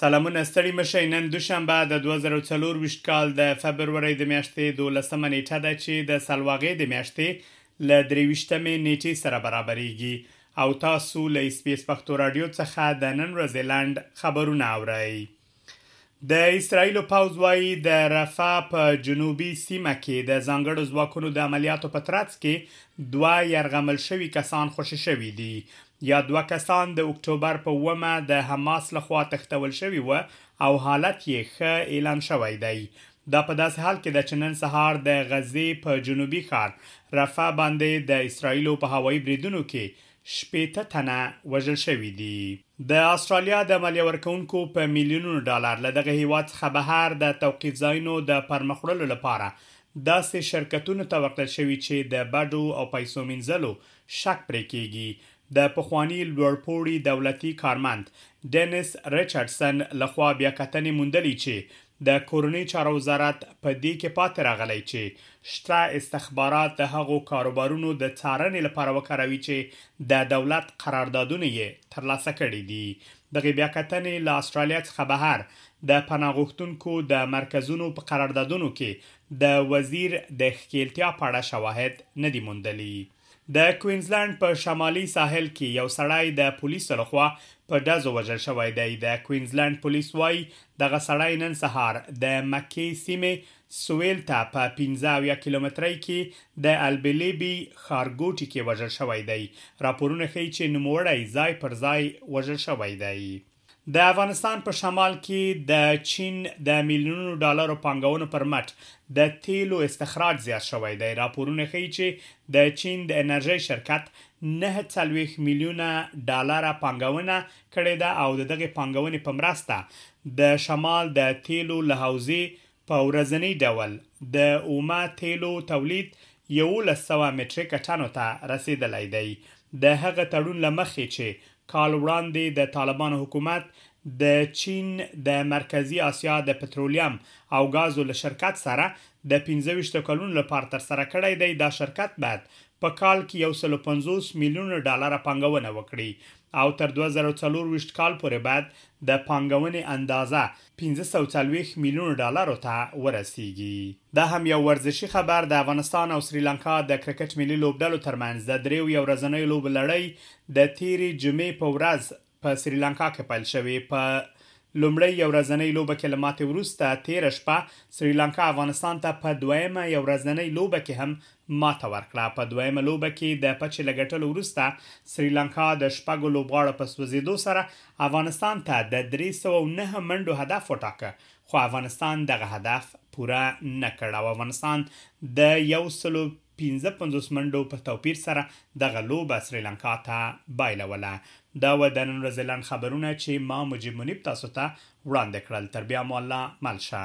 سلامونه ستړي مه شئ نن دوشنبه د 2024 کال د فبرورۍ د میاشتې 12مه نیټه ده چې د سلواغې د میاشتې له درې ویشت مې نېټې سره برابرېږي او تاسو له اس بي اس پښتو راډیو څخه د نن ورځې لنډ خبرونه اورئ. د اسراییلو پوځ وایي د رفا په جنوبي سیمه کې د ځانګړو ځواکونو د عملیاتو په ترڅ کې دوه یرغمل شوي کسان خوشې شوي دي. یا دوه کسان د اکتوبر په اوومه د حماس لخوا تښتول شوي و او حالت یې ښه اعلان شوی دی. دا په داسې حال کې ده چې نن سهار د غزې په جنوبي ښار رفح باندې د اسراییلو په هوایي بریدونو کې شپېته تنه وژل شوي دي. د اسټرالیا د مالیه ورکوونکو په میلیونونو ډالر له دغه هېواد څخه بهر د توقیف ځایونو د پرمخ وړلو لپاره داسې شرکتونو ته ورکړل شوي چې د بډو او پیسو مینځلو شک پرې کېږي د پخواني لوړ پوړي دولتي کارمند ډینیس ریچارډسن له خوا بیا کتنې موندلي چې د کورني چارو وزارت په دې کې پاتې راغلی چې شته استخبارات د هغو کاروبارونو د څارنې لپاره وکاروي چې د دولت قراردادونه یې ترلاسه کړي دي دغې بیا کتنې له استرالیا څخه بهر د پناه غوښتونکو د مرکزونو په قراردادونو کې د وزیر د ښکیلتیا په اړه شواهد نه دي موندلي د کوینزلنډ په شمالي ساحل کې یو سړی د پولیسو له خوا په ډزو وژل شوی دی. د کوینزلنډ پولیس وايي، دغه سړی نن سهار د مکې سیمې سویل ته په پنځه اویا کیلومترۍ کې د البیلیبي ښارګوټي کې وژل شوی دی. راپورونه ښيي چې نوموړی ځای پر ځای وژل شوی دی. د افغانستان په شمال کې د چین د میلیونونو ډالرو پانګونو پر مټ د تیلو استخراج زیات شوی دی. راپورونه ښيي چې د چین د انرژۍ شرکت نهه څلوېښت میلیونه ډالره پانګونه کړې ده او د دغې پانګونې په مرسته د شمال د تیلو له حوزې په ورځني ډول د اومه تېلو تولید یوولس سوه مټریکه ټنو ته رسېدلی دی. د هغه تړون له مخې چې کال وړاندې د طالبانو حکومت د چین د مرکزي اسیا د پترولیم او ګازو له شرکت سره د پنځه ویشت کلونو لپاره ترسره کړی دی، دا شرکت باید په کال کې یو سل او پنځوس میلیون ډالره پانګونه وکړي. او تر دوه زره او څلور ویشت کال پورې باید د پانګونې اندازه پنځه سوه او څلوېښت میلیونو ډالرو ته ورسیږي. دا هم یو ورزشي خبر، د افغانستان او سریلانکا د کرکټ ملي لوبډلو ترمنځ د دریو یو ورځنیو لوبو لړۍ د تیرې جمعې په ورځ په سریلانکا کې پیل شوې په لومړۍ یو ورځنۍ لوبه کې له ماتې وروسته تېره شپه سریلانکا افغانستان ته په دویمه یو ورځنۍ لوبه کې هم ماته ورکړه. په دویمه لوبه کې د پچې له ګټلو وروسته سریلانکا د شپږو لوبغاړو په سوځېدو سره افغانستان ته د درې سوه او نهه منډو هدف وټاکه خو افغانستان دغه هدف پوره نه کړ او افغانستان د یو سلو پنځه پنځوس منډو په توپیر سره دغه لوبه سریلانکا ته بایلوله. دا وه دنن ورځې لنډ خبرونه چې ما مجیب منیب تاسو ته وړاندې کړل تر بیا مو الله مل شه.